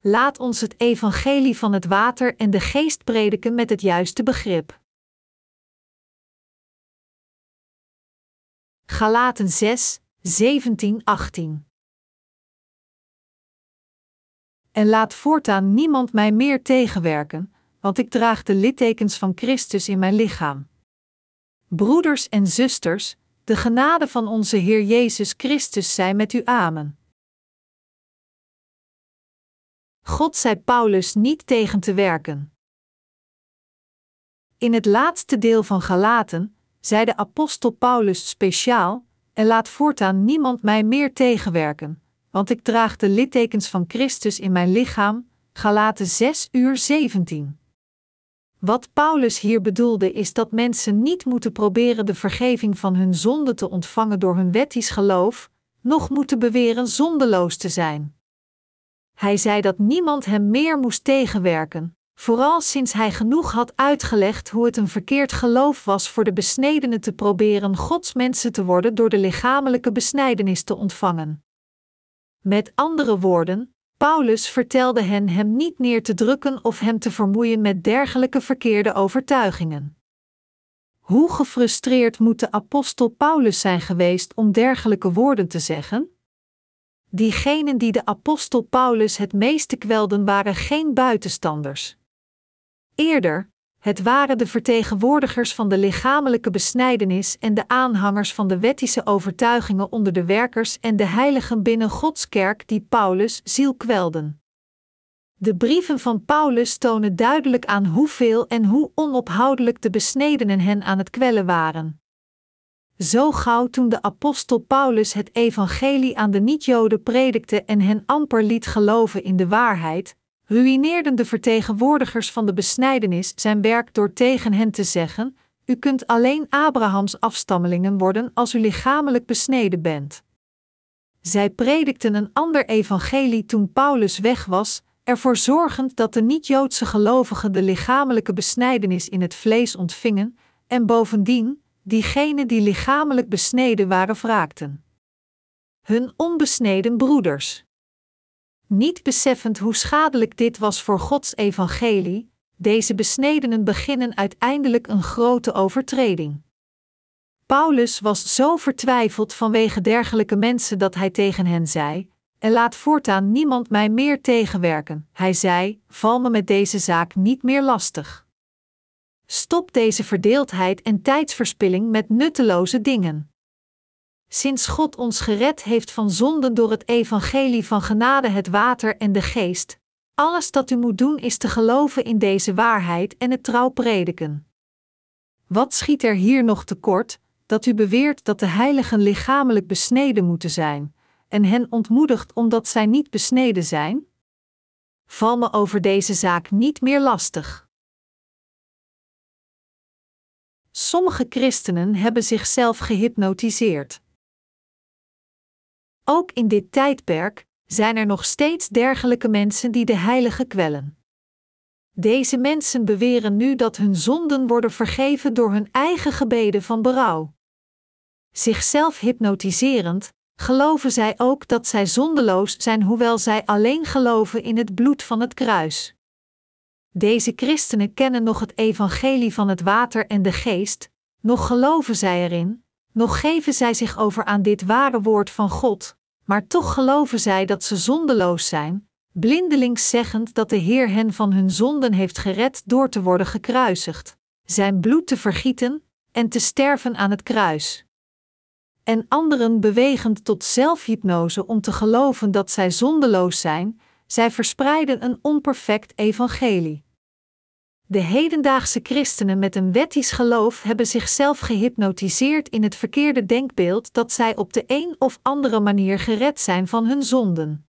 laat ons het evangelie van het water en de geest prediken met het juiste begrip. Galaten 6, 17, 18 En laat voortaan niemand mij meer tegenwerken, want ik draag de littekens van Christus in mijn lichaam. Broeders en zusters, de genade van onze Heer Jezus Christus zij met u amen. God zei Paulus niet tegen te werken. In het laatste deel van Galaten zei de apostel Paulus speciaal: En laat voortaan niemand mij meer tegenwerken, want ik draag de littekens van Christus in mijn lichaam. Galaten 6 uur 17. Wat Paulus hier bedoelde is dat mensen niet moeten proberen de vergeving van hun zonde te ontvangen door hun wettisch geloof, noch moeten beweren zondeloos te zijn. Hij zei dat niemand hem meer moest tegenwerken, vooral sinds hij genoeg had uitgelegd hoe het een verkeerd geloof was voor de besnedenen te proberen Gods mensen te worden door de lichamelijke besnijdenis te ontvangen. Met andere woorden, Paulus vertelde hen hem niet neer te drukken of hem te vermoeien met dergelijke verkeerde overtuigingen. Hoe gefrustreerd moet de apostel Paulus zijn geweest om dergelijke woorden te zeggen? Diegenen die de apostel Paulus het meeste kwelden waren geen buitenstanders. Eerder, het waren de vertegenwoordigers van de lichamelijke besnijdenis en de aanhangers van de wettische overtuigingen onder de werkers en de heiligen binnen Gods kerk die Paulus ziel kwelden. De brieven van Paulus tonen duidelijk aan hoeveel en hoe onophoudelijk de besnedenen hen aan het kwellen waren. Zo gauw toen de apostel Paulus het evangelie aan de niet-Joden predikte en hen amper liet geloven in de waarheid, ruïneerden de vertegenwoordigers van de besnijdenis zijn werk door tegen hen te zeggen: U kunt alleen Abrahams afstammelingen worden als u lichamelijk besneden bent. Zij predikten een ander evangelie toen Paulus weg was, ervoor zorgend dat de niet-Joodse gelovigen de lichamelijke besnijdenis in het vlees ontvingen, en bovendien, diegenen die lichamelijk besneden waren, wraakten. Hun onbesneden broeders niet beseffend hoe schadelijk dit was voor Gods evangelie, deze besnedenen beginnen uiteindelijk een grote overtreding. Paulus was zo vertwijfeld vanwege dergelijke mensen dat hij tegen hen zei: En laat voortaan niemand mij meer tegenwerken. Hij zei: Val me met deze zaak niet meer lastig. Stop deze verdeeldheid en tijdsverspilling met nutteloze dingen. Sinds God ons gered heeft van zonden door het evangelie van genade, het water en de geest, alles dat u moet doen is te geloven in deze waarheid en het trouw prediken. Wat schiet er hier nog tekort, dat u beweert dat de heiligen lichamelijk besneden moeten zijn, en hen ontmoedigt omdat zij niet besneden zijn? Val me over deze zaak niet meer lastig. Sommige christenen hebben zichzelf gehypnotiseerd. Ook in dit tijdperk zijn er nog steeds dergelijke mensen die de heilige kwellen. Deze mensen beweren nu dat hun zonden worden vergeven door hun eigen gebeden van berouw. Zichzelf hypnotiserend, geloven zij ook dat zij zondeloos zijn, hoewel zij alleen geloven in het bloed van het kruis. Deze christenen kennen nog het evangelie van het water en de geest, nog geloven zij erin, nog geven zij zich over aan dit ware woord van God, maar toch geloven zij dat ze zondeloos zijn, blindelings zeggend dat de Heer hen van hun zonden heeft gered door te worden gekruisigd, zijn bloed te vergieten en te sterven aan het kruis. En anderen bewegend tot zelfhypnose om te geloven dat zij zondeloos zijn, zij verspreiden een onperfect evangelie. De hedendaagse christenen met een wettisch geloof hebben zichzelf gehypnotiseerd in het verkeerde denkbeeld dat zij op de een of andere manier gered zijn van hun zonden.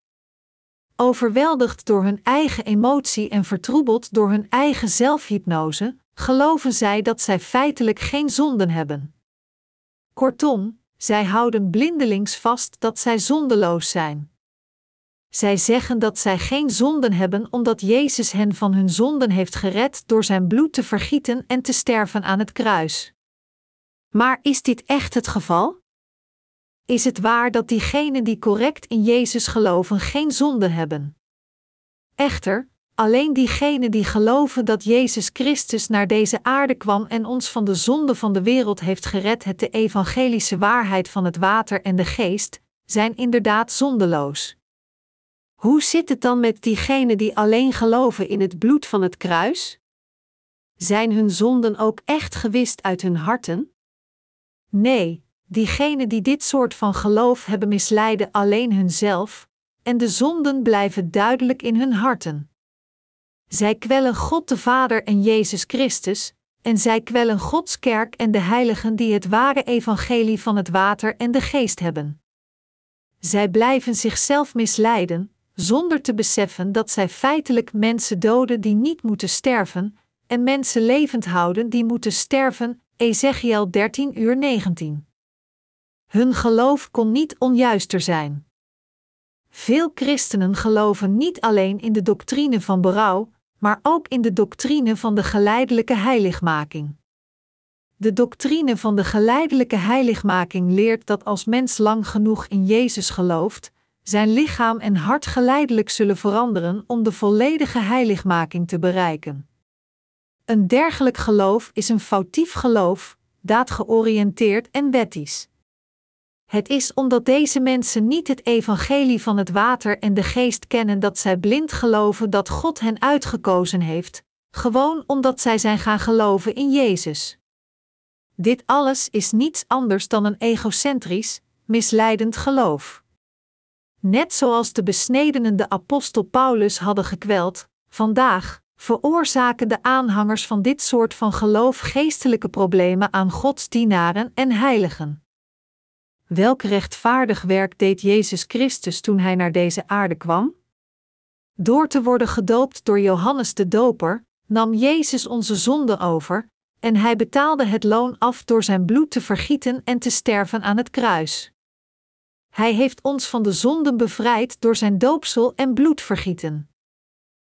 Overweldigd door hun eigen emotie en vertroebeld door hun eigen zelfhypnose, geloven zij dat zij feitelijk geen zonden hebben. Kortom, zij houden blindelings vast dat zij zondeloos zijn. Zij zeggen dat zij geen zonden hebben omdat Jezus hen van hun zonden heeft gered door zijn bloed te vergieten en te sterven aan het kruis. Maar is dit echt het geval? Is het waar dat diegenen die correct in Jezus geloven geen zonde hebben? Echter, alleen diegenen die geloven dat Jezus Christus naar deze aarde kwam en ons van de zonde van de wereld heeft gered, het de evangelische waarheid van het water en de geest, zijn inderdaad zondeloos. Hoe zit het dan met diegenen die alleen geloven in het bloed van het kruis? Zijn hun zonden ook echt gewist uit hun harten? Nee, diegenen die dit soort van geloof hebben misleiden alleen hunzelf, en de zonden blijven duidelijk in hun harten. Zij kwellen God de Vader en Jezus Christus, en zij kwellen Gods kerk en de heiligen die het ware evangelie van het water en de geest hebben. Zij blijven zichzelf misleiden, zonder te beseffen dat zij feitelijk mensen doden die niet moeten sterven, en mensen levend houden die moeten sterven, Ezekiel 13 uur 19. Hun geloof kon niet onjuister zijn. Veel christenen geloven niet alleen in de doctrine van berouw, maar ook in de doctrine van de geleidelijke heiligmaking. De doctrine van de geleidelijke heiligmaking leert dat als mens lang genoeg in Jezus gelooft, zijn lichaam en hart geleidelijk zullen veranderen om de volledige heiligmaking te bereiken. Een dergelijk geloof is een foutief geloof, daadgeoriënteerd en wettisch. Het is omdat deze mensen niet het evangelie van het water en de geest kennen dat zij blind geloven dat God hen uitgekozen heeft, gewoon omdat zij zijn gaan geloven in Jezus. Dit alles is niets anders dan een egocentrisch, misleidend geloof. Net zoals de besnedenen de apostel Paulus hadden gekweld, vandaag veroorzaken de aanhangers van dit soort van geloof geestelijke problemen aan Gods dienaren en heiligen. Welk rechtvaardig werk deed Jezus Christus toen hij naar deze aarde kwam? Door te worden gedoopt door Johannes de Doper, nam Jezus onze zonde over, en hij betaalde het loon af door zijn bloed te vergieten en te sterven aan het kruis. Hij heeft ons van de zonden bevrijd door zijn doopsel en bloedvergieten.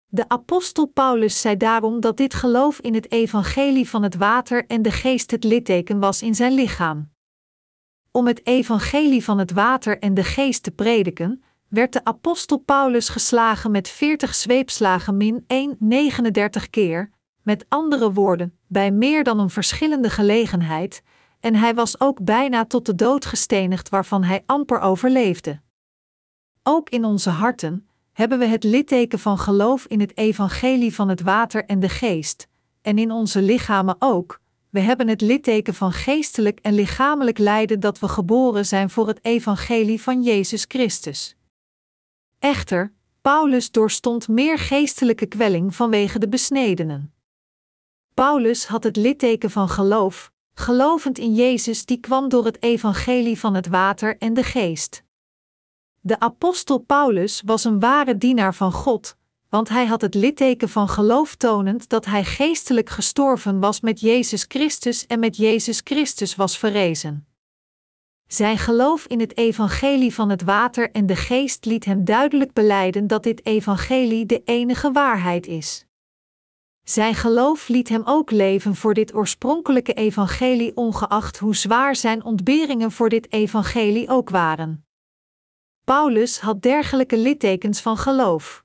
De apostel Paulus zei daarom dat dit geloof in het evangelie van het water en de geest het litteken was in zijn lichaam. Om het evangelie van het water en de geest te prediken, werd de apostel Paulus geslagen met 40 zweepslagen min 1 39 keer, met andere woorden, bij meer dan een verschillende gelegenheid, en hij was ook bijna tot de dood gestenigd waarvan hij amper overleefde. Ook in onze harten hebben we het litteken van geloof in het evangelie van het water en de geest, en in onze lichamen ook. We hebben het litteken van geestelijk en lichamelijk lijden dat we geboren zijn voor het evangelie van Jezus Christus. Echter, Paulus doorstond meer geestelijke kwelling vanwege de besnedenen. Paulus had het litteken van geloof, gelovend in Jezus die kwam door het evangelie van het water en de geest. De apostel Paulus was een ware dienaar van God, want hij had het litteken van geloof tonend dat hij geestelijk gestorven was met Jezus Christus en met Jezus Christus was verrezen. Zijn geloof in het evangelie van het water en de geest liet hem duidelijk beleiden dat dit evangelie de enige waarheid is. Zijn geloof liet hem ook leven voor dit oorspronkelijke evangelie, ongeacht hoe zwaar zijn ontberingen voor dit evangelie ook waren. Paulus had dergelijke littekens van geloof.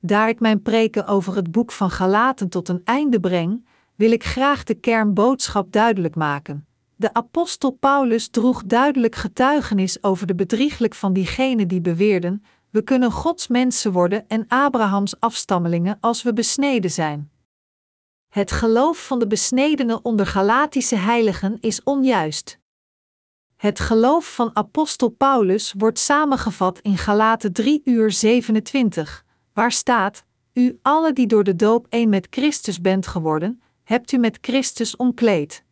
Daar ik mijn preken over het boek van Galaten tot een einde breng, wil ik graag de kernboodschap duidelijk maken. De apostel Paulus droeg duidelijk getuigenis over de bedrieglijk van diegenen die beweerden: we kunnen Gods mensen worden en Abrahams afstammelingen als we besneden zijn. Het geloof van de besnedenen onder Galatische heiligen is onjuist. Het geloof van apostel Paulus wordt samengevat in Galaten 3 uur 27, waar staat: U alle die door de doop één met Christus bent geworden, hebt u met Christus omkleed.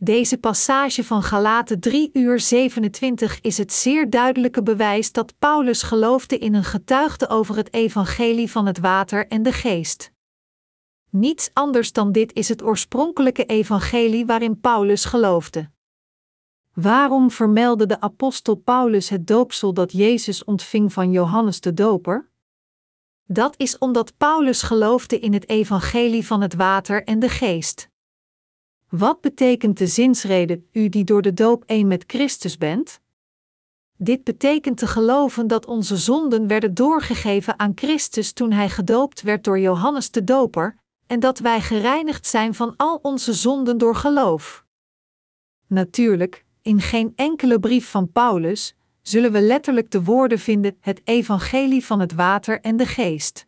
Deze passage van Galaten 3 uur 27 is het zeer duidelijke bewijs dat Paulus geloofde in een getuigde over het evangelie van het water en de geest. Niets anders dan dit is het oorspronkelijke evangelie waarin Paulus geloofde. Waarom vermeldde de apostel Paulus het doopsel dat Jezus ontving van Johannes de Doper? Dat is omdat Paulus geloofde in het evangelie van het water en de geest. Wat betekent de zinsrede, u die door de doop één met Christus bent? Dit betekent te geloven dat onze zonden werden doorgegeven aan Christus toen hij gedoopt werd door Johannes de Doper, en dat wij gereinigd zijn van al onze zonden door geloof. Natuurlijk, in geen enkele brief van Paulus zullen we letterlijk de woorden vinden: het evangelie van het water en de geest.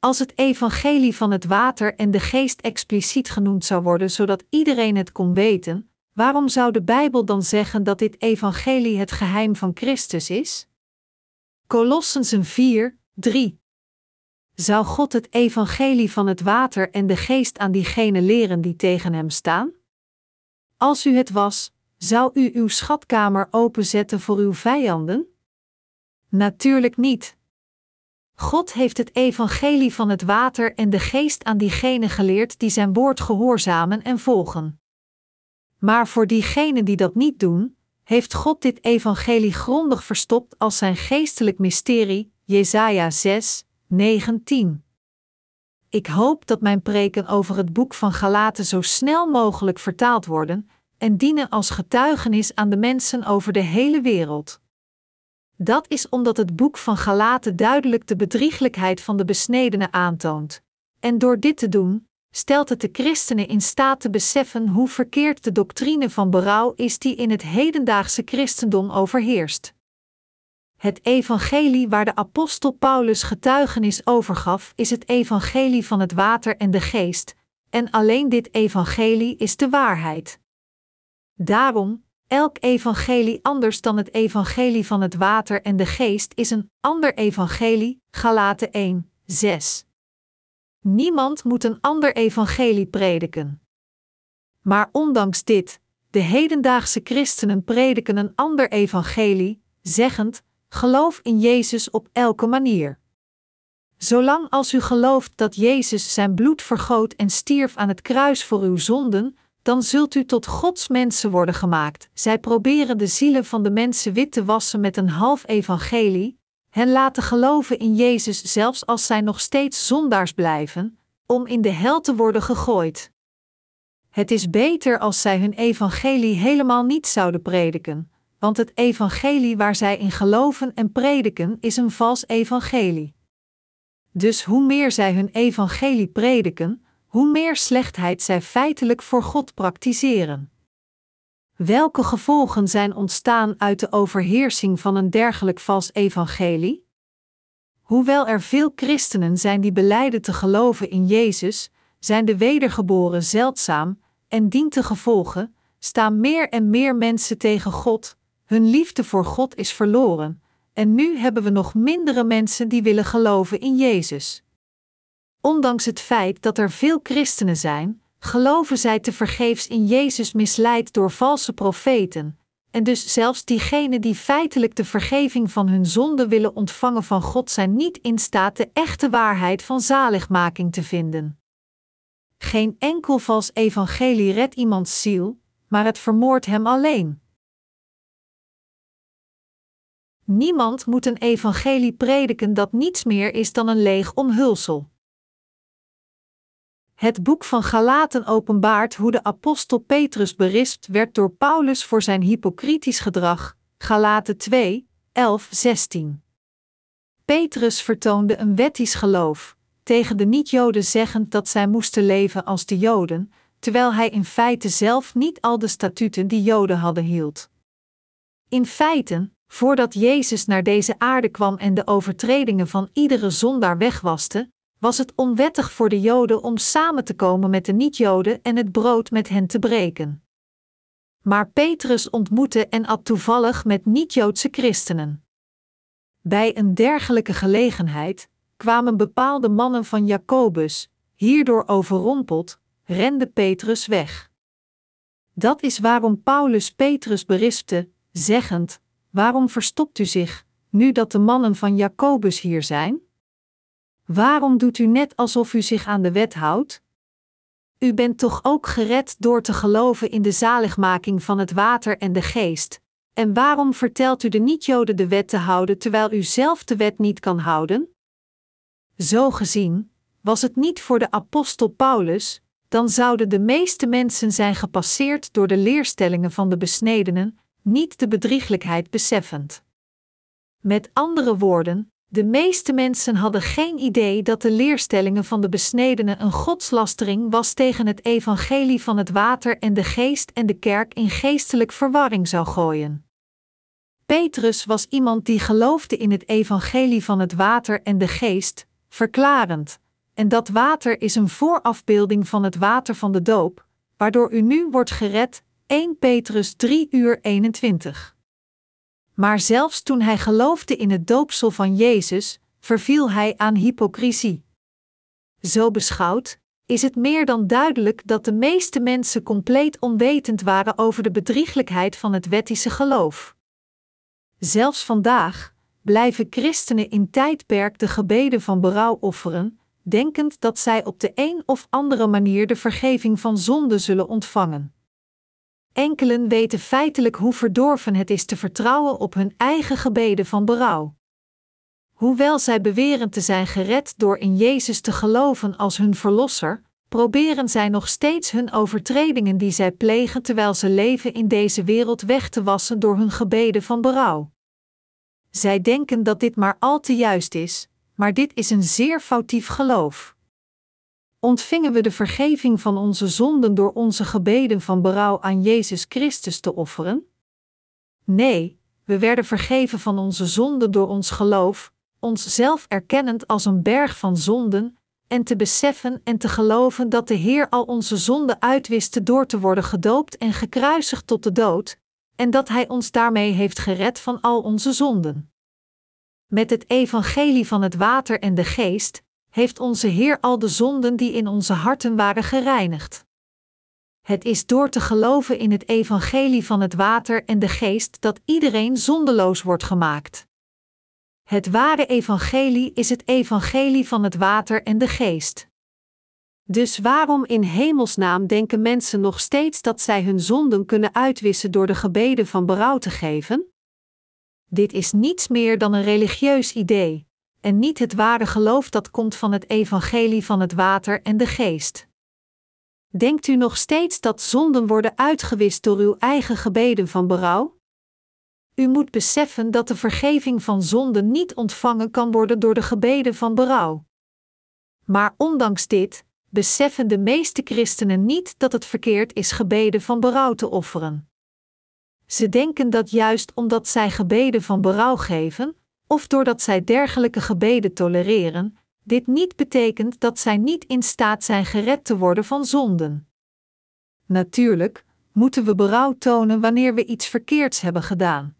Als het evangelie van het water en de geest expliciet genoemd zou worden zodat iedereen het kon weten, waarom zou de Bijbel dan zeggen dat dit evangelie het geheim van Christus is? Colossensen 4, 3. Zou God het evangelie van het water en de geest aan diegenen leren die tegen hem staan? Als u het was, zou u uw schatkamer openzetten voor uw vijanden? Natuurlijk niet. God heeft het evangelie van het water en de geest aan diegenen geleerd die zijn woord gehoorzamen en volgen. Maar voor diegenen die dat niet doen, heeft God dit evangelie grondig verstopt als zijn geestelijk mysterie, Jesaja 6, 19. Ik hoop dat mijn preken over het boek van Galaten zo snel mogelijk vertaald worden en dienen als getuigenis aan de mensen over de hele wereld. Dat is omdat het boek van Galaten duidelijk de bedrieglijkheid van de besnedenen aantoont. En door dit te doen, stelt het de christenen in staat te beseffen hoe verkeerd de doctrine van berouw is die in het hedendaagse christendom overheerst. Het evangelie waar de apostel Paulus getuigenis over gaf, is het evangelie van het water en de geest, en alleen dit evangelie is de waarheid. Daarom, elk evangelie anders dan het evangelie van het water en de geest is een ander evangelie, Galaten 1, 6. Niemand moet een ander evangelie prediken. Maar ondanks dit, de hedendaagse christenen prediken een ander evangelie, zeggend: geloof in Jezus op elke manier. Zolang als u gelooft dat Jezus zijn bloed vergoot en stierf aan het kruis voor uw zonden, dan zult u tot Gods mensen worden gemaakt. Zij proberen de zielen van de mensen wit te wassen met een half evangelie, hen laten geloven in Jezus zelfs als zij nog steeds zondaars blijven, om in de hel te worden gegooid. Het is beter als zij hun evangelie helemaal niet zouden prediken, want het evangelie waar zij in geloven en prediken is een vals evangelie. Dus hoe meer zij hun evangelie prediken, hoe meer slechtheid zij feitelijk voor God praktiseren. Welke gevolgen zijn ontstaan uit de overheersing van een dergelijk vals evangelie? Hoewel er veel christenen zijn die beleiden te geloven in Jezus, zijn de wedergeboren zeldzaam en dient te gevolgen, staan meer en meer mensen tegen God, hun liefde voor God is verloren, en nu hebben we nog mindere mensen die willen geloven in Jezus. Ondanks het feit dat er veel christenen zijn, geloven zij te vergeefs in Jezus misleid door valse profeten, en dus zelfs diegenen die feitelijk de vergeving van hun zonde willen ontvangen van God zijn niet in staat de echte waarheid van zaligmaking te vinden. Geen enkel vals evangelie redt iemands ziel, maar het vermoordt hem alleen. Niemand moet een evangelie prediken dat niets meer is dan een leeg omhulsel. Het boek van Galaten openbaart hoe de apostel Petrus berispt werd door Paulus voor zijn hypocrietisch gedrag. Galaten 2, 11, 16. Petrus vertoonde een wettisch geloof, tegen de niet-Joden zeggend dat zij moesten leven als de Joden, terwijl hij in feite zelf niet al de statuten die Joden hadden hield. In feite, voordat Jezus naar deze aarde kwam en de overtredingen van iedere zondaar wegwaste, was het onwettig voor de Joden om samen te komen met de niet-Joden en het brood met hen te breken. Maar Petrus ontmoette en at toevallig met niet-Joodse christenen. Bij een dergelijke gelegenheid kwamen bepaalde mannen van Jacobus, hierdoor overrompeld, rende Petrus weg. Dat is waarom Paulus Petrus berispte, zeggend: Waarom verstopt u zich, nu dat de mannen van Jacobus hier zijn? Waarom doet u net alsof u zich aan de wet houdt? U bent toch ook gered door te geloven in de zaligmaking van het water en de geest. En waarom vertelt u de niet-Joden de wet te houden terwijl u zelf de wet niet kan houden? Zo gezien, was het niet voor de apostel Paulus, dan zouden de meeste mensen zijn gepasseerd door de leerstellingen van de besnedenen, niet de bedrieglijkheid beseffend. Met andere woorden, de meeste mensen hadden geen idee dat de leerstellingen van de besnedenen een godslastering was tegen het evangelie van het water en de geest en de kerk in geestelijk verwarring zou gooien. Petrus was iemand die geloofde in het evangelie van het water en de geest, verklarend: En dat water is een voorafbeelding van het water van de doop, waardoor u nu wordt gered. 1 Petrus 3 uur 21. Maar zelfs toen hij geloofde in het doopsel van Jezus, verviel hij aan hypocrisie. Zo beschouwd, is het meer dan duidelijk dat de meeste mensen compleet onwetend waren over de bedrieglijkheid van het wettische geloof. Zelfs vandaag blijven christenen in tijdperk de gebeden van berouw offeren, denkend dat zij op de een of andere manier de vergeving van zonde zullen ontvangen. Enkelen weten feitelijk hoe verdorven het is te vertrouwen op hun eigen gebeden van berouw. Hoewel zij beweren te zijn gered door in Jezus te geloven als hun verlosser, proberen zij nog steeds hun overtredingen die zij plegen terwijl ze leven in deze wereld weg te wassen door hun gebeden van berouw. Zij denken dat dit maar al te juist is, maar dit is een zeer foutief geloof. Ontvingen we de vergeving van onze zonden door onze gebeden van berouw aan Jezus Christus te offeren? Nee, we werden vergeven van onze zonden door ons geloof, onszelf erkennend als een berg van zonden, en te beseffen en te geloven dat de Heer al onze zonden uitwiste door te worden gedoopt en gekruisigd tot de dood, en dat Hij ons daarmee heeft gered van al onze zonden. Met het evangelie van het water en de geest heeft onze Heer al de zonden die in onze harten waren gereinigd. Het is door te geloven in het evangelie van het water en de geest dat iedereen zondeloos wordt gemaakt. Het ware evangelie is het evangelie van het water en de geest. Dus waarom in hemelsnaam denken mensen nog steeds dat zij hun zonden kunnen uitwissen door de gebeden van berouw te geven? Dit is niets meer dan een religieus idee, en niet het ware geloof dat komt van het evangelie van het water en de geest. Denkt u nog steeds dat zonden worden uitgewist door uw eigen gebeden van berouw? U moet beseffen dat de vergeving van zonden niet ontvangen kan worden door de gebeden van berouw. Maar ondanks dit, beseffen de meeste christenen niet dat het verkeerd is gebeden van berouw te offeren. Ze denken dat juist omdat zij gebeden van berouw geven, of doordat zij dergelijke gebeden tolereren, dit niet betekent dat zij niet in staat zijn gered te worden van zonden. Natuurlijk moeten we berouw tonen wanneer we iets verkeerds hebben gedaan.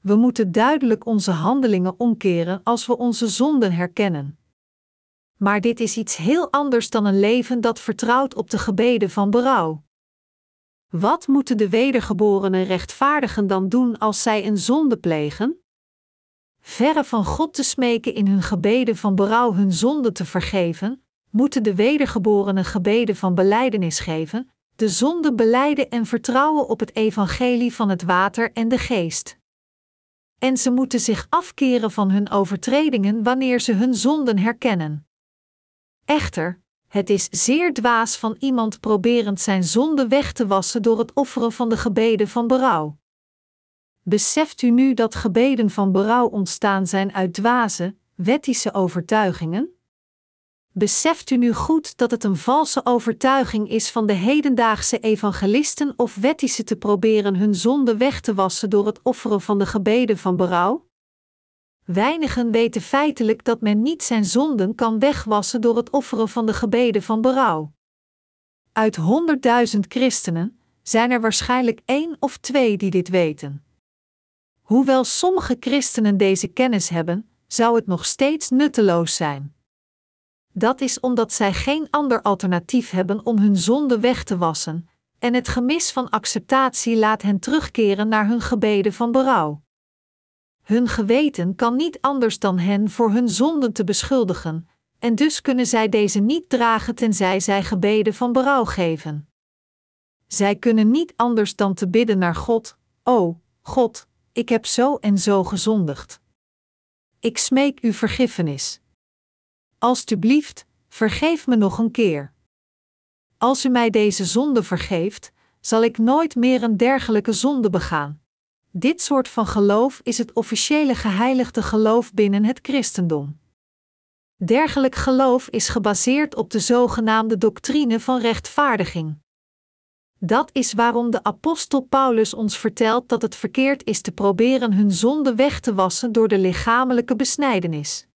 We moeten duidelijk onze handelingen omkeren als we onze zonden herkennen. Maar dit is iets heel anders dan een leven dat vertrouwt op de gebeden van berouw. Wat moeten de wedergeborenen rechtvaardigen dan doen als zij een zonde plegen? Verre van God te smeken in hun gebeden van berouw hun zonde te vergeven, moeten de wedergeborenen gebeden van belijdenis geven, de zonde beleiden en vertrouwen op het evangelie van het water en de geest. En ze moeten zich afkeren van hun overtredingen wanneer ze hun zonden herkennen. Echter, het is zeer dwaas van iemand proberend zijn zonde weg te wassen door het offeren van de gebeden van berouw. Beseft u nu dat gebeden van berouw ontstaan zijn uit dwaze, wettische overtuigingen? Beseft u nu goed dat het een valse overtuiging is van de hedendaagse evangelisten of wettische te proberen hun zonde weg te wassen door het offeren van de gebeden van berouw? Weinigen weten feitelijk dat men niet zijn zonden kan wegwassen door het offeren van de gebeden van berouw. Uit honderdduizend christenen zijn er waarschijnlijk één of twee die dit weten. Hoewel sommige christenen deze kennis hebben, zou het nog steeds nutteloos zijn. Dat is omdat zij geen ander alternatief hebben om hun zonde weg te wassen, en het gemis van acceptatie laat hen terugkeren naar hun gebeden van berouw. Hun geweten kan niet anders dan hen voor hun zonden te beschuldigen, en dus kunnen zij deze niet dragen tenzij zij gebeden van berouw geven. Zij kunnen niet anders dan te bidden naar God: O, God, ik heb zo en zo gezondigd. Ik smeek u vergiffenis. Alsjeblieft, vergeef me nog een keer. Als u mij deze zonde vergeeft, zal ik nooit meer een dergelijke zonde begaan. Dit soort van geloof is het officiële geheiligde geloof binnen het christendom. Dergelijk geloof is gebaseerd op de zogenaamde doctrine van rechtvaardiging. Dat is waarom de apostel Paulus ons vertelt dat het verkeerd is te proberen hun zonde weg te wassen door de lichamelijke besnijdenis.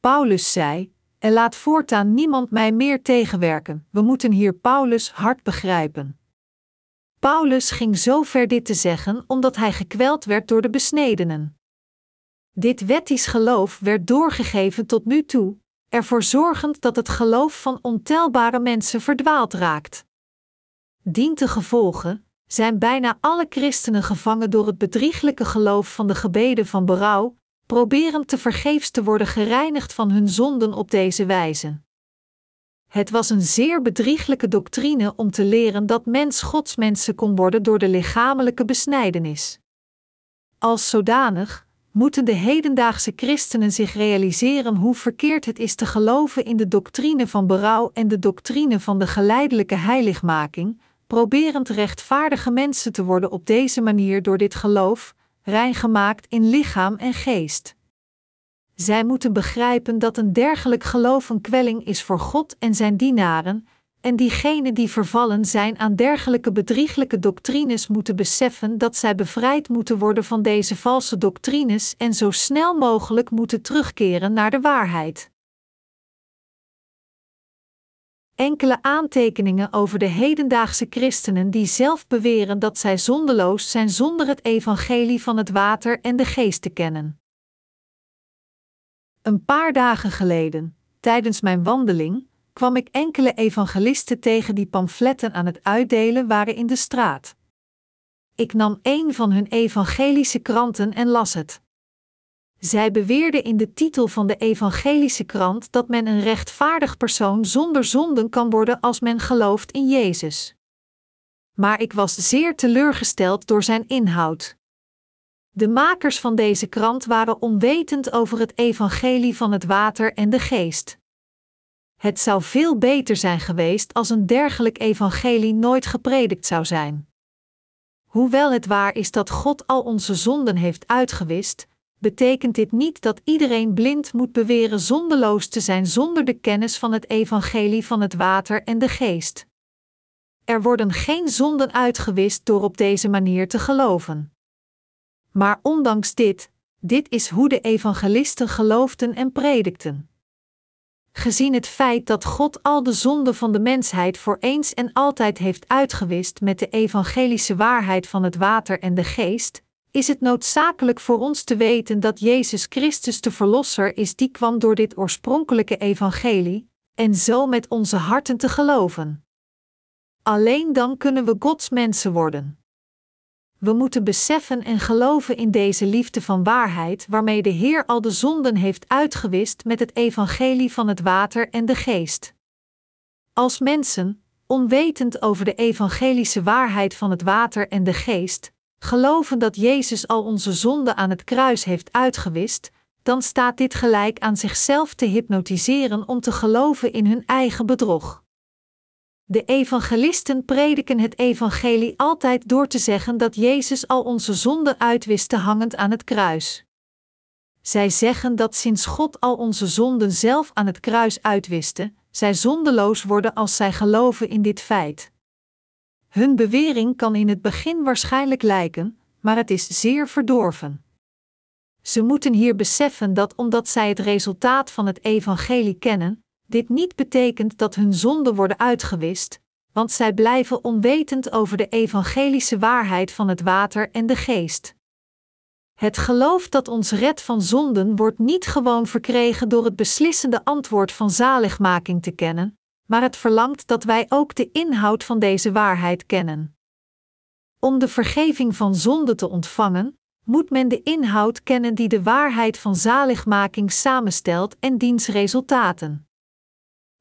Paulus zei: En laat voortaan niemand mij meer tegenwerken. We moeten hier Paulus hard begrijpen. Paulus ging zo ver dit te zeggen omdat hij gekweld werd door de besnedenen. Dit wettisch geloof werd doorgegeven tot nu toe, ervoor zorgend dat het geloof van ontelbare mensen verdwaald raakt. Dient te gevolgen zijn bijna alle christenen gevangen door het bedrieglijke geloof van de gebeden van berouw, proberend te vergeefs te worden gereinigd van hun zonden op deze wijze. Het was een zeer bedrieglijke doctrine om te leren dat mens godsmensen kon worden door de lichamelijke besnijdenis. Als zodanig moeten de hedendaagse christenen zich realiseren hoe verkeerd het is te geloven in de doctrine van berouw en de doctrine van de geleidelijke heiligmaking, proberend rechtvaardige mensen te worden op deze manier door dit geloof, reingemaakt in lichaam en geest. Zij moeten begrijpen dat een dergelijk geloof een kwelling is voor God en zijn dienaren, en diegenen die vervallen zijn aan dergelijke bedrieglijke doctrines moeten beseffen dat zij bevrijd moeten worden van deze valse doctrines en zo snel mogelijk moeten terugkeren naar de waarheid. Enkele aantekeningen over de hedendaagse christenen die zelf beweren dat zij zondeloos zijn zonder het evangelie van het water en de geest te kennen. Een paar dagen geleden, tijdens mijn wandeling, kwam ik enkele evangelisten tegen die pamfletten aan het uitdelen waren in de straat. Ik nam een van hun evangelische kranten en las het. Zij beweerden in de titel van de evangelische krant dat men een rechtvaardig persoon zonder zonden kan worden als men gelooft in Jezus. Maar ik was zeer teleurgesteld door zijn inhoud. De makers van deze krant waren onwetend over het evangelie van het water en de geest. Het zou veel beter zijn geweest als een dergelijk evangelie nooit gepredikt zou zijn. Hoewel het waar is dat God al onze zonden heeft uitgewist, betekent dit niet dat iedereen blind moet beweren zondeloos te zijn zonder de kennis van het evangelie van het water en de geest. Er worden geen zonden uitgewist door op deze manier te geloven. Maar ondanks dit, dit is hoe de evangelisten geloofden en predikten. Gezien het feit dat God al de zonden van de mensheid voor eens en altijd heeft uitgewist met de evangelische waarheid van het water en de geest, is het noodzakelijk voor ons te weten dat Jezus Christus de Verlosser is die kwam door dit oorspronkelijke evangelie, en zo met onze harten te geloven. Alleen dan kunnen we Gods mensen worden. We moeten beseffen en geloven in deze liefde van waarheid waarmee de Heer al de zonden heeft uitgewist met het evangelie van het water en de geest. Als mensen, onwetend over de evangelische waarheid van het water en de geest, geloven dat Jezus al onze zonden aan het kruis heeft uitgewist, dan staat dit gelijk aan zichzelf te hypnotiseren om te geloven in hun eigen bedrog. De evangelisten prediken het evangelie altijd door te zeggen dat Jezus al onze zonden uitwist hangend aan het kruis. Zij zeggen dat sinds God al onze zonden zelf aan het kruis uitwiste, zij zondeloos worden als zij geloven in dit feit. Hun bewering kan in het begin waarschijnlijk lijken, maar het is zeer verdorven. Ze moeten hier beseffen dat omdat zij het resultaat van het evangelie kennen, dit niet betekent dat hun zonden worden uitgewist, want zij blijven onwetend over de evangelische waarheid van het water en de geest. Het geloof dat ons redt van zonden wordt niet gewoon verkregen door het beslissende antwoord van zaligmaking te kennen, maar het verlangt dat wij ook de inhoud van deze waarheid kennen. Om de vergeving van zonde te ontvangen, moet men de inhoud kennen die de waarheid van zaligmaking samenstelt en diens resultaten.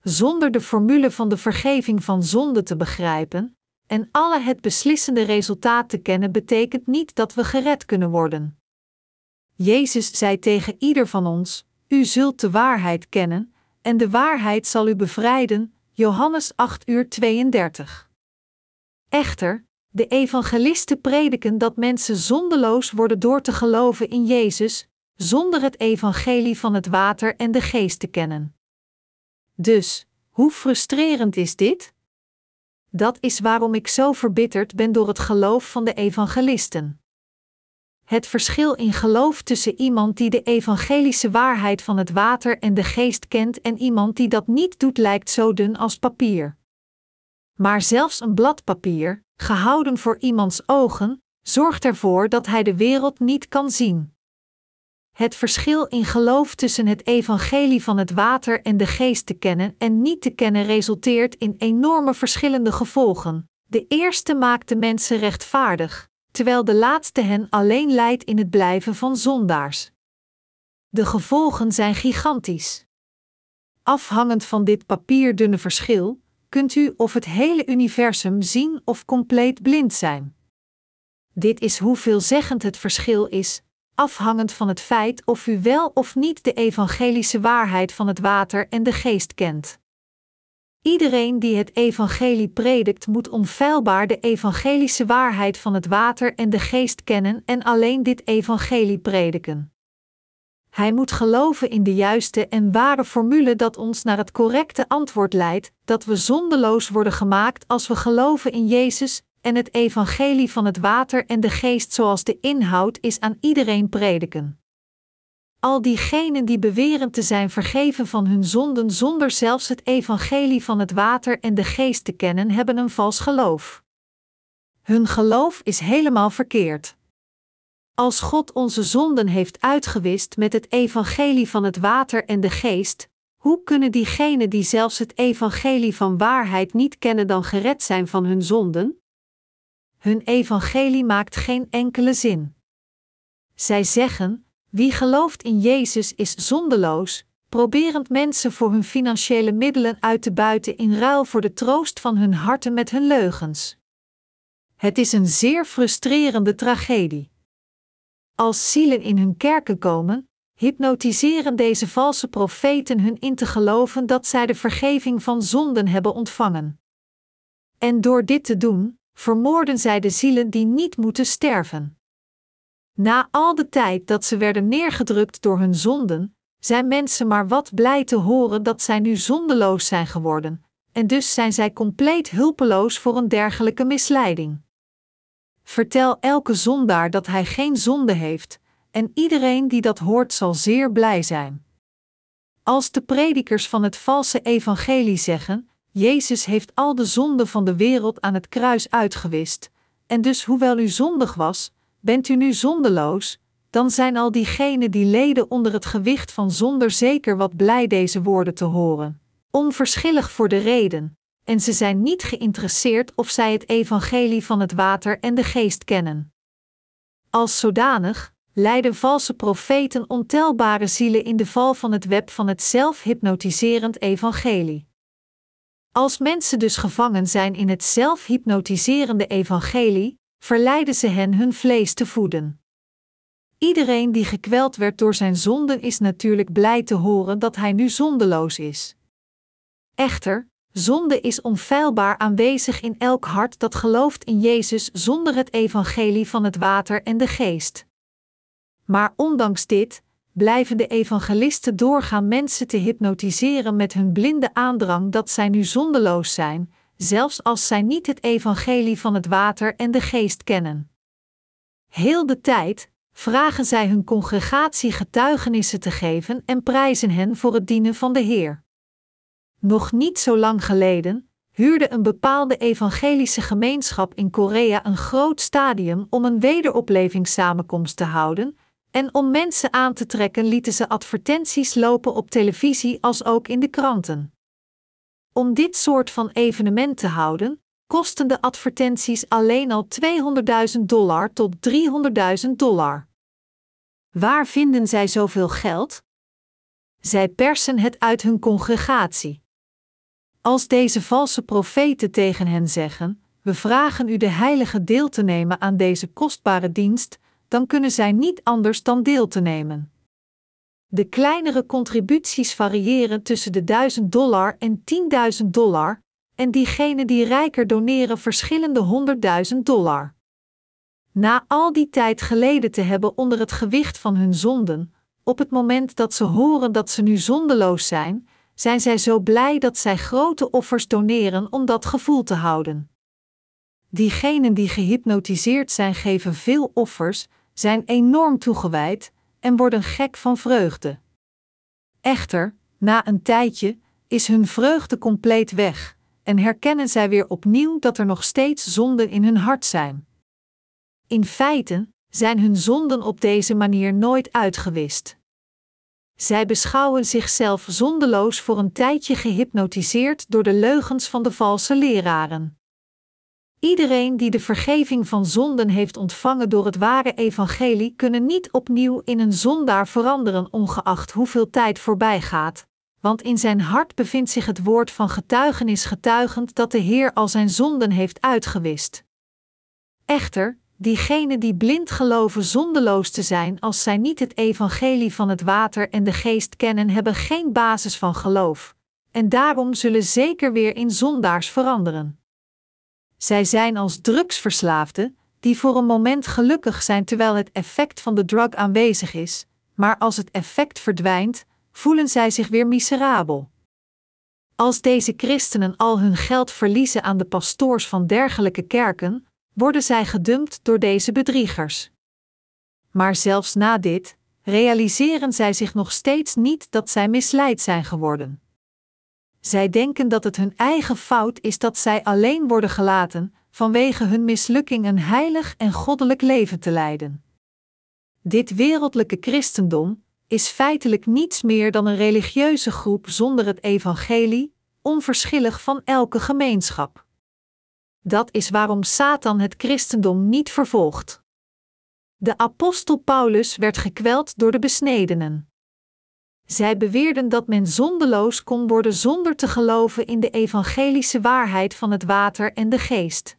Zonder de formule van de vergeving van zonde te begrijpen en alle het beslissende resultaat te kennen, betekent niet dat we gered kunnen worden. Jezus zei tegen ieder van ons: U zult de waarheid kennen, en de waarheid zal u bevrijden, Johannes 8 uur 32. Echter, de evangelisten prediken dat mensen zondeloos worden door te geloven in Jezus, zonder het evangelie van het water en de geest te kennen. Dus, hoe frustrerend is dit? Dat is waarom ik zo verbitterd ben door het geloof van de evangelisten. Het verschil in geloof tussen iemand die de evangelische waarheid van het water en de geest kent en iemand die dat niet doet lijkt zo dun als papier. Maar zelfs een blad papier, gehouden voor iemands ogen, zorgt ervoor dat hij de wereld niet kan zien. Het verschil in geloof tussen het evangelie van het water en de geest te kennen en niet te kennen resulteert in enorme verschillende gevolgen. De eerste maakt de mensen rechtvaardig, terwijl de laatste hen alleen leidt in het blijven van zondaars. De gevolgen zijn gigantisch. Afhangend van dit papierdunne verschil, kunt u of het hele universum zien of compleet blind zijn. Dit is hoe veelzeggend het verschil is, afhangend van het feit of u wel of niet de evangelische waarheid van het water en de geest kent. Iedereen die het evangelie predikt moet onfeilbaar de evangelische waarheid van het water en de geest kennen en alleen dit evangelie prediken. Hij moet geloven in de juiste en ware formule dat ons naar het correcte antwoord leidt, dat we zondeloos worden gemaakt als we geloven in Jezus en het evangelie van het water en de geest zoals de inhoud is aan iedereen prediken. Al diegenen die beweren te zijn vergeven van hun zonden zonder zelfs het evangelie van het water en de geest te kennen, hebben een vals geloof. Hun geloof is helemaal verkeerd. Als God onze zonden heeft uitgewist met het evangelie van het water en de geest, hoe kunnen diegenen die zelfs het evangelie van waarheid niet kennen dan gered zijn van hun zonden? Hun evangelie maakt geen enkele zin. Zij zeggen: wie gelooft in Jezus is zondeloos, proberend mensen voor hun financiële middelen uit te buiten in ruil voor de troost van hun harten met hun leugens. Het is een zeer frustrerende tragedie. Als zielen in hun kerken komen, hypnotiseren deze valse profeten hun in te geloven dat zij de vergeving van zonden hebben ontvangen. En door dit te doen, vermoorden zij de zielen die niet moeten sterven. Na al de tijd dat ze werden neergedrukt door hun zonden, zijn mensen maar wat blij te horen dat zij nu zondeloos zijn geworden, en dus zijn zij compleet hulpeloos voor een dergelijke misleiding. Vertel elke zondaar dat hij geen zonde heeft, en iedereen die dat hoort zal zeer blij zijn. Als de predikers van het valse evangelie zeggen: Jezus heeft al de zonden van de wereld aan het kruis uitgewist, en dus hoewel u zondig was, bent u nu zondeloos, dan zijn al diegenen die leden onder het gewicht van zonder zeker wat blij deze woorden te horen. Onverschillig voor de reden, en ze zijn niet geïnteresseerd of zij het evangelie van het water en de geest kennen. Als zodanig leiden valse profeten ontelbare zielen in de val van het web van het zelfhypnotiserend evangelie. Als mensen dus gevangen zijn in het zelfhypnotiserende evangelie, verleiden ze hen hun vlees te voeden. Iedereen die gekweld werd door zijn zonden is natuurlijk blij te horen dat hij nu zondeloos is. Echter, zonde is onfeilbaar aanwezig in elk hart dat gelooft in Jezus zonder het evangelie van het water en de geest. Maar ondanks dit, blijven de evangelisten doorgaan mensen te hypnotiseren met hun blinde aandrang dat zij nu zondeloos zijn, zelfs als zij niet het evangelie van het water en de geest kennen. Heel de tijd vragen zij hun congregatie getuigenissen te geven en prijzen hen voor het dienen van de Heer. Nog niet zo lang geleden huurde een bepaalde evangelische gemeenschap in Korea een groot stadium om een wederoplevingssamenkomst te houden, en om mensen aan te trekken lieten ze advertenties lopen op televisie als ook in de kranten. Om dit soort van evenement te houden, kosten de advertenties alleen al 200.000 dollar tot 300.000 dollar. Waar vinden zij zoveel geld? Zij persen het uit hun congregatie. Als deze valse profeten tegen hen zeggen: We vragen u de heilige deel te nemen aan deze kostbare dienst, dan kunnen zij niet anders dan deel te nemen. De kleinere contributies variëren tussen de 1000 dollar en 10.000 dollar, en diegenen die rijker doneren verschillende honderdduizend dollar. Na al die tijd geleden te hebben onder het gewicht van hun zonden, op het moment dat ze horen dat ze nu zondeloos zijn, zijn zij zo blij dat zij grote offers doneren om dat gevoel te houden. Diegenen die gehypnotiseerd zijn geven veel offers, zijn enorm toegewijd en worden gek van vreugde. Echter, na een tijdje is hun vreugde compleet weg en herkennen zij weer opnieuw dat er nog steeds zonden in hun hart zijn. In feite zijn hun zonden op deze manier nooit uitgewist. Zij beschouwen zichzelf zondeloos voor een tijdje gehypnotiseerd door de leugens van de valse leraren. Iedereen die de vergeving van zonden heeft ontvangen door het ware evangelie, kunnen niet opnieuw in een zondaar veranderen, ongeacht hoeveel tijd voorbij gaat, want in zijn hart bevindt zich het woord van getuigenis getuigend dat de Heer al zijn zonden heeft uitgewist. Echter, diegenen die blind geloven zondeloos te zijn als zij niet het evangelie van het water en de geest kennen, hebben geen basis van geloof, en daarom zullen zeker weer in zondaars veranderen. Zij zijn als drugsverslaafden, die voor een moment gelukkig zijn terwijl het effect van de drug aanwezig is, maar als het effect verdwijnt, voelen zij zich weer miserabel. Als deze christenen al hun geld verliezen aan de pastoors van dergelijke kerken, worden zij gedumpt door deze bedriegers. Maar zelfs na dit, realiseren zij zich nog steeds niet dat zij misleid zijn geworden. Zij denken dat het hun eigen fout is dat zij alleen worden gelaten, vanwege hun mislukking een heilig en goddelijk leven te leiden. Dit wereldlijke christendom is feitelijk niets meer dan een religieuze groep zonder het evangelie, onverschillig van elke gemeenschap. Dat is waarom Satan het christendom niet vervolgt. De apostel Paulus werd gekweld door de besnedenen. Zij beweerden dat men zondeloos kon worden zonder te geloven in de evangelische waarheid van het water en de geest.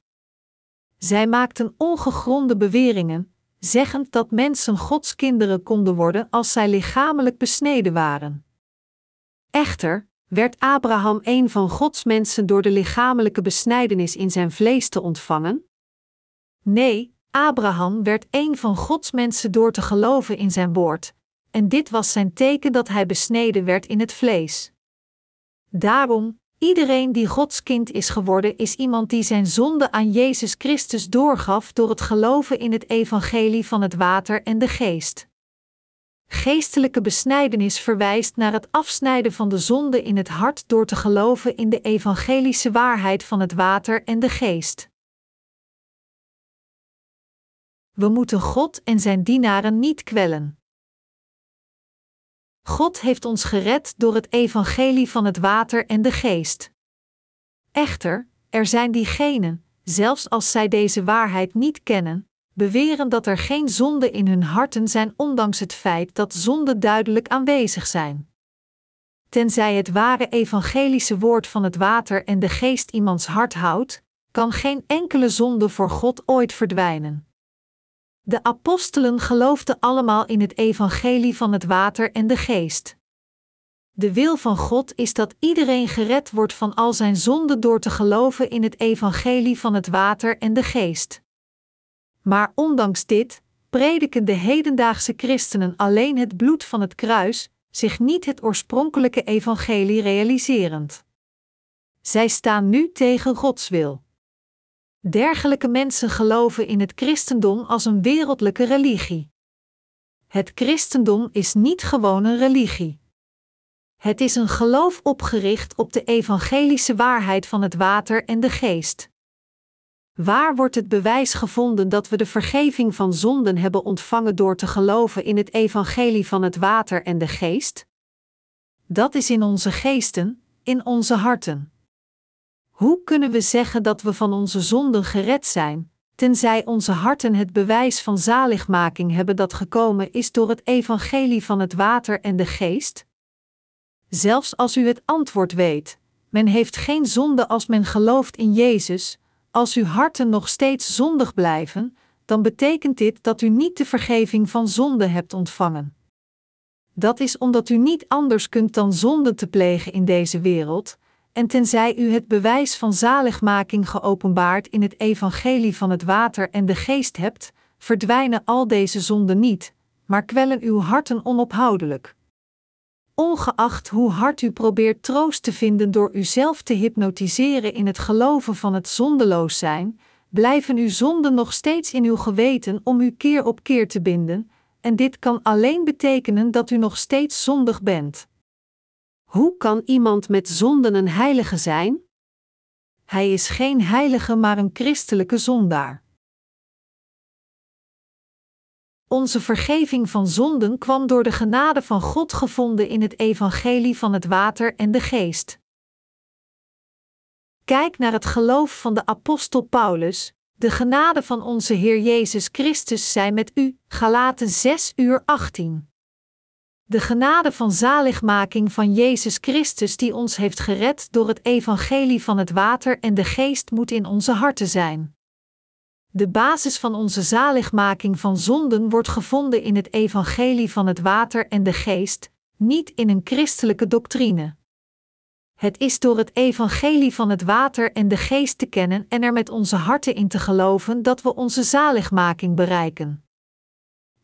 Zij maakten ongegronde beweringen, zeggend dat mensen Gods kinderen konden worden als zij lichamelijk besneden waren. Echter, werd Abraham een van Gods mensen door de lichamelijke besnijdenis in zijn vlees te ontvangen? Nee, Abraham werd een van Gods mensen door te geloven in zijn woord, en dit was zijn teken dat hij besneden werd in het vlees. Daarom, iedereen die Gods kind is geworden, is iemand die zijn zonde aan Jezus Christus doorgaf door het geloven in het evangelie van het water en de geest. Geestelijke besnijdenis verwijst naar het afsnijden van de zonde in het hart door te geloven in de evangelische waarheid van het water en de geest. We moeten God en zijn dienaren niet kwellen. God heeft ons gered door het evangelie van het water en de geest. Echter, er zijn diegenen, zelfs als zij deze waarheid niet kennen, beweren dat er geen zonde in hun harten zijn, ondanks het feit dat zonden duidelijk aanwezig zijn. Tenzij het ware evangelische woord van het water en de geest iemands hart houdt, kan geen enkele zonde voor God ooit verdwijnen. De apostelen geloofden allemaal in het evangelie van het water en de geest. De wil van God is dat iedereen gered wordt van al zijn zonden door te geloven in het evangelie van het water en de geest. Maar ondanks dit prediken de hedendaagse christenen alleen het bloed van het kruis, zich niet het oorspronkelijke evangelie realiserend. Zij staan nu tegen Gods wil. Dergelijke mensen geloven in het christendom als een wereldlijke religie. Het christendom is niet gewoon een religie. Het is een geloof opgericht op de evangelische waarheid van het water en de geest. Waar wordt het bewijs gevonden dat we de vergeving van zonden hebben ontvangen door te geloven in het evangelie van het water en de geest? Dat is in onze geesten, in onze harten. Hoe kunnen we zeggen dat we van onze zonden gered zijn, tenzij onze harten het bewijs van zaligmaking hebben dat gekomen is door het evangelie van het water en de geest? Zelfs als u het antwoord weet, men heeft geen zonde als men gelooft in Jezus, als uw harten nog steeds zondig blijven, dan betekent dit dat u niet de vergeving van zonde hebt ontvangen. Dat is omdat u niet anders kunt dan zonde te plegen in deze wereld, en tenzij u het bewijs van zaligmaking geopenbaard in het evangelie van het water en de geest hebt, verdwijnen al deze zonden niet, maar kwellen uw harten onophoudelijk. Ongeacht hoe hard u probeert troost te vinden door uzelf te hypnotiseren in het geloven van het zondeloos zijn, blijven uw zonden nog steeds in uw geweten om u keer op keer te binden, en dit kan alleen betekenen dat u nog steeds zondig bent. Hoe kan iemand met zonden een heilige zijn? Hij is geen heilige, maar een christelijke zondaar. Onze vergeving van zonden kwam door de genade van God gevonden in het evangelie van het water en de geest. Kijk naar het geloof van de apostel Paulus. De genade van onze Heer Jezus Christus zij met u. Galaten 6 uur 18. De genade van zaligmaking van Jezus Christus die ons heeft gered door het evangelie van het water en de geest moet in onze harten zijn. De basis van onze zaligmaking van zonden wordt gevonden in het evangelie van het water en de geest, niet in een christelijke doctrine. Het is door het evangelie van het water en de geest te kennen en er met onze harten in te geloven dat we onze zaligmaking bereiken.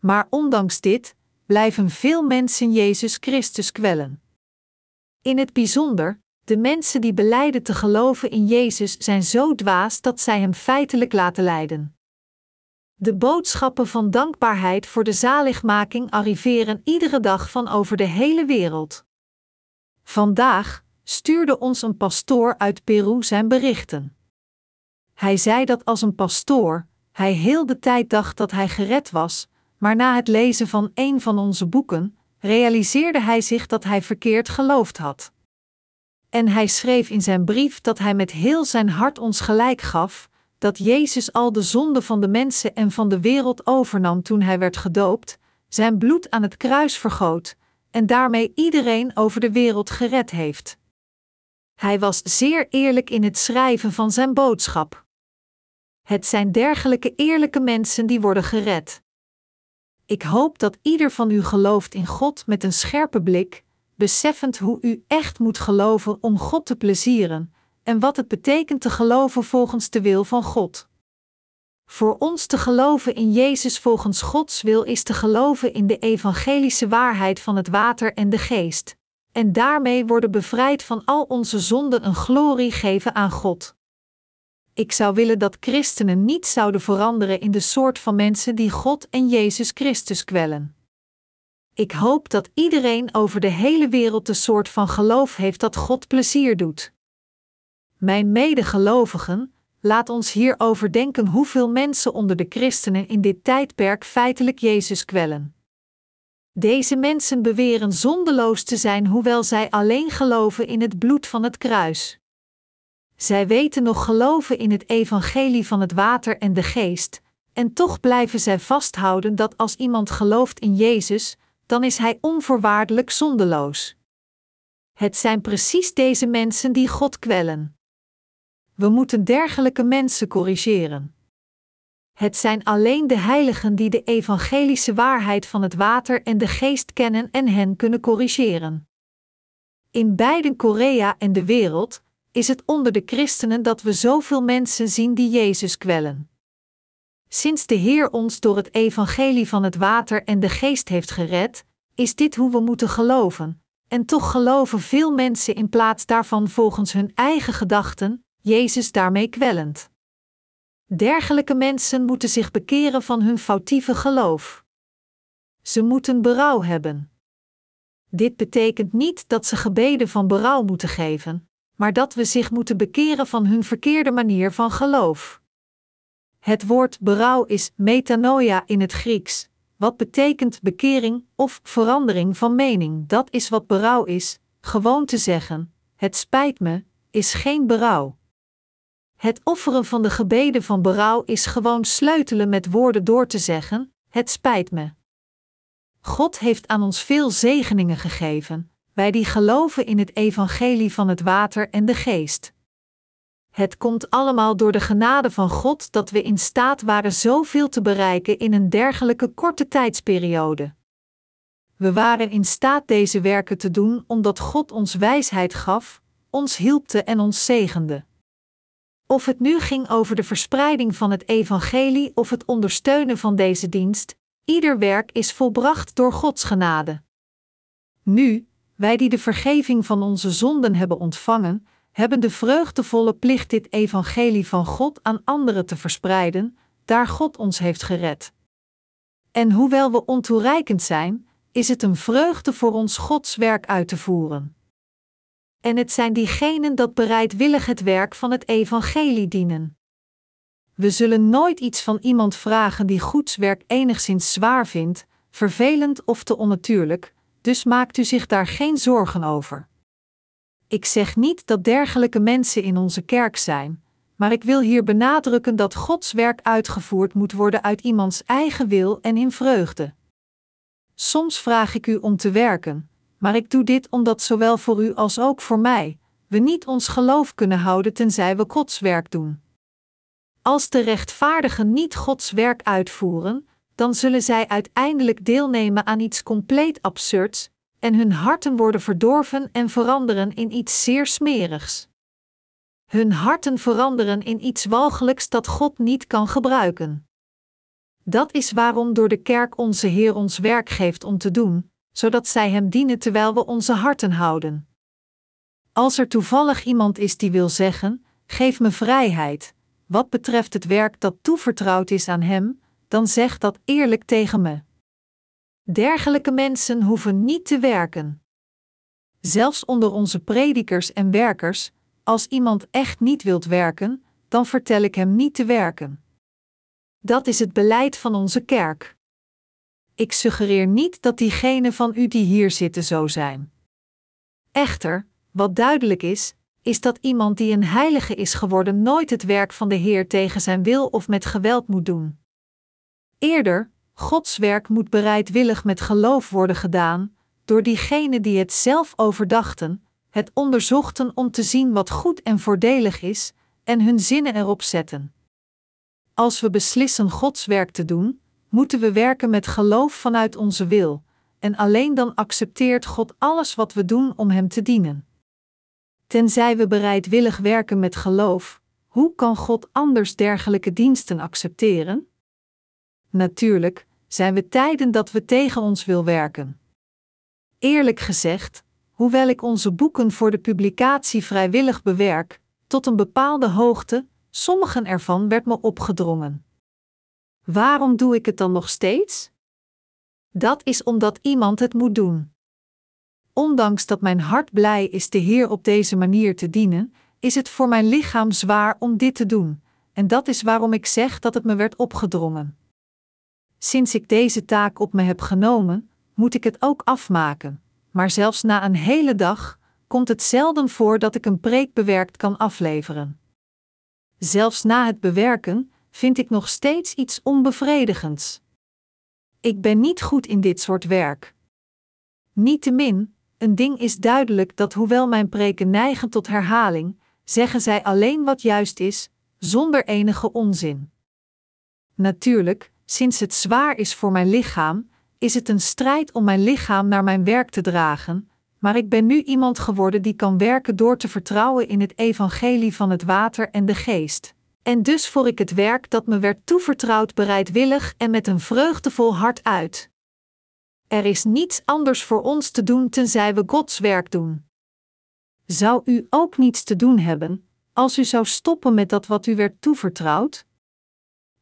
Maar ondanks dit blijven veel mensen Jezus Christus kwellen. In het bijzonder, de mensen die beleiden te geloven in Jezus zijn zo dwaas dat zij hem feitelijk laten lijden. De boodschappen van dankbaarheid voor de zaligmaking arriveren iedere dag van over de hele wereld. Vandaag stuurde ons een pastoor uit Peru zijn berichten. Hij zei dat als een pastoor hij heel de tijd dacht dat hij gered was, maar na het lezen van een van onze boeken realiseerde hij zich dat hij verkeerd geloofd had. En hij schreef in zijn brief dat hij met heel zijn hart ons gelijk gaf, dat Jezus al de zonde van de mensen en van de wereld overnam toen hij werd gedoopt, zijn bloed aan het kruis vergoot, en daarmee iedereen over de wereld gered heeft. Hij was zeer eerlijk in het schrijven van zijn boodschap. Het zijn dergelijke eerlijke mensen die worden gered. Ik hoop dat ieder van u gelooft in God met een scherpe blik, beseffend hoe u echt moet geloven om God te plezieren en wat het betekent te geloven volgens de wil van God. Voor ons te geloven in Jezus volgens Gods wil is te geloven in de evangelische waarheid van het water en de geest, en daarmee worden bevrijd van al onze zonden een glorie geven aan God. Ik zou willen dat christenen niet zouden veranderen in de soort van mensen die God en Jezus Christus kwellen. Ik hoop dat iedereen over de hele wereld de soort van geloof heeft dat God plezier doet. Mijn medegelovigen, laat ons hierover denken hoeveel mensen onder de christenen in dit tijdperk feitelijk Jezus kwellen. Deze mensen beweren zondeloos te zijn, hoewel zij alleen geloven in het bloed van het kruis. Zij weten nog geloven in het evangelie van het water en de geest, en toch blijven zij vasthouden dat als iemand gelooft in Jezus, dan is hij onvoorwaardelijk zondeloos. Het zijn precies deze mensen die God kwellen. We moeten dergelijke mensen corrigeren. Het zijn alleen de heiligen die de evangelische waarheid van het water en de geest kennen en hen kunnen corrigeren. In beide Korea en de wereld is het onder de christenen dat we zoveel mensen zien die Jezus kwellen. Sinds de Heer ons door het evangelie van het water en de geest heeft gered, is dit hoe we moeten geloven, en toch geloven veel mensen in plaats daarvan volgens hun eigen gedachten, Jezus daarmee kwellend. Dergelijke mensen moeten zich bekeren van hun foutieve geloof. Ze moeten berouw hebben. Dit betekent niet dat ze gebeden van berouw moeten geven, maar dat we zich moeten bekeren van hun verkeerde manier van geloof. Het woord berouw is metanoia in het Grieks, wat betekent bekering of verandering van mening. Dat is wat berouw is, gewoon te zeggen: Het spijt me, is geen berouw. Het offeren van de gebeden van berouw is gewoon sleutelen met woorden door te zeggen: Het spijt me. God heeft aan ons veel zegeningen gegeven, wij die geloven in het evangelie van het water en de geest. Het komt allemaal door de genade van God dat we in staat waren zoveel te bereiken in een dergelijke korte tijdsperiode. We waren in staat deze werken te doen omdat God ons wijsheid gaf, ons hielpte en ons zegende. Of het nu ging over de verspreiding van het evangelie of het ondersteunen van deze dienst, ieder werk is volbracht door Gods genade. Nu, wij die de vergeving van onze zonden hebben ontvangen, hebben de vreugdevolle plicht dit evangelie van God aan anderen te verspreiden, daar God ons heeft gered. En hoewel we ontoereikend zijn, is het een vreugde voor ons Gods werk uit te voeren. En het zijn diegenen dat bereidwillig het werk van het evangelie dienen. We zullen nooit iets van iemand vragen die Goeds werk enigszins zwaar vindt, vervelend of te onnatuurlijk, dus maakt u zich daar geen zorgen over. Ik zeg niet dat dergelijke mensen in onze kerk zijn, maar ik wil hier benadrukken dat Gods werk uitgevoerd moet worden uit iemands eigen wil en in vreugde. Soms vraag ik u om te werken, maar ik doe dit omdat zowel voor u als ook voor mij, we niet ons geloof kunnen houden tenzij we Gods werk doen. Als de rechtvaardigen niet Gods werk uitvoeren, dan zullen zij uiteindelijk deelnemen aan iets compleet absurds, en hun harten worden verdorven en veranderen in iets zeer smerigs. Hun harten veranderen in iets walgelijks dat God niet kan gebruiken. Dat is waarom door de kerk onze Heer ons werk geeft om te doen, zodat zij Hem dienen terwijl we onze harten houden. Als er toevallig iemand is die wil zeggen: geef me vrijheid, wat betreft het werk dat toevertrouwd is aan Hem, dan zeg dat eerlijk tegen me. Dergelijke mensen hoeven niet te werken. Zelfs onder onze predikers en werkers, als iemand echt niet wilt werken, dan vertel ik hem niet te werken. Dat is het beleid van onze kerk. Ik suggereer niet dat diegenen van u die hier zitten zo zijn. Echter, wat duidelijk is, is dat iemand die een heilige is geworden nooit het werk van de Heer tegen zijn wil of met geweld moet doen. Eerder, Gods werk moet bereidwillig met geloof worden gedaan, door diegenen die het zelf overdachten, het onderzochten om te zien wat goed en voordelig is, en hun zinnen erop zetten. Als we beslissen Gods werk te doen, moeten we werken met geloof vanuit onze wil, en alleen dan accepteert God alles wat we doen om Hem te dienen. Tenzij we bereidwillig werken met geloof, hoe kan God anders dergelijke diensten accepteren? Natuurlijk, zijn we tijden dat we tegen ons wil werken. Eerlijk gezegd, hoewel ik onze boeken voor de publicatie vrijwillig bewerk, tot een bepaalde hoogte, sommigen ervan werd me opgedrongen. Waarom doe ik het dan nog steeds? Dat is omdat iemand het moet doen. Ondanks dat mijn hart blij is de Heer op deze manier te dienen, is het voor mijn lichaam zwaar om dit te doen, en dat is waarom ik zeg dat het me werd opgedrongen. Sinds ik deze taak op me heb genomen, moet ik het ook afmaken, maar zelfs na een hele dag komt het zelden voor dat ik een preek bewerkt kan afleveren. Zelfs na het bewerken vind ik nog steeds iets onbevredigends. Ik ben niet goed in dit soort werk. Niettemin, een ding is duidelijk dat hoewel mijn preken neigen tot herhaling, zeggen zij alleen wat juist is, zonder enige onzin. Natuurlijk, sinds het zwaar is voor mijn lichaam, is het een strijd om mijn lichaam naar mijn werk te dragen, maar ik ben nu iemand geworden die kan werken door te vertrouwen in het evangelie van het water en de geest. En dus voer ik het werk dat me werd toevertrouwd bereidwillig en met een vreugdevol hart uit. Er is niets anders voor ons te doen tenzij we Gods werk doen. Zou u ook niets te doen hebben, als u zou stoppen met dat wat u werd toevertrouwd?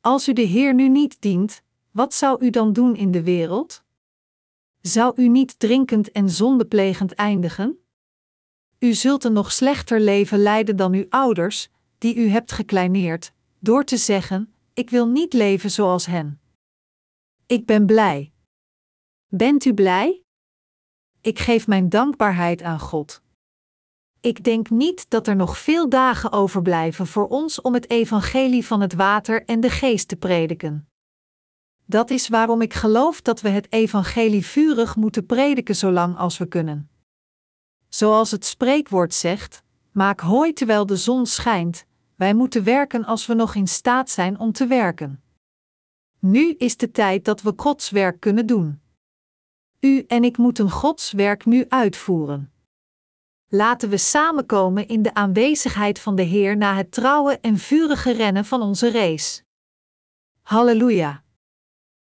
Als u de Heer nu niet dient, wat zou u dan doen in de wereld? Zou u niet drinkend en zondeplegend eindigen? U zult een nog slechter leven leiden dan uw ouders, die u hebt gekleineerd, door te zeggen: Ik wil niet leven zoals hen. Ik ben blij. Bent u blij? Ik geef mijn dankbaarheid aan God. Ik denk niet dat er nog veel dagen overblijven voor ons om het evangelie van het water en de geest te prediken. Dat is waarom ik geloof dat we het evangelie vurig moeten prediken zolang als we kunnen. Zoals het spreekwoord zegt: maak hooi terwijl de zon schijnt, wij moeten werken als we nog in staat zijn om te werken. Nu is de tijd dat we Gods werk kunnen doen. U en ik moeten Gods werk nu uitvoeren. Laten we samenkomen in de aanwezigheid van de Heer na het trouwe en vurige rennen van onze race. Halleluja!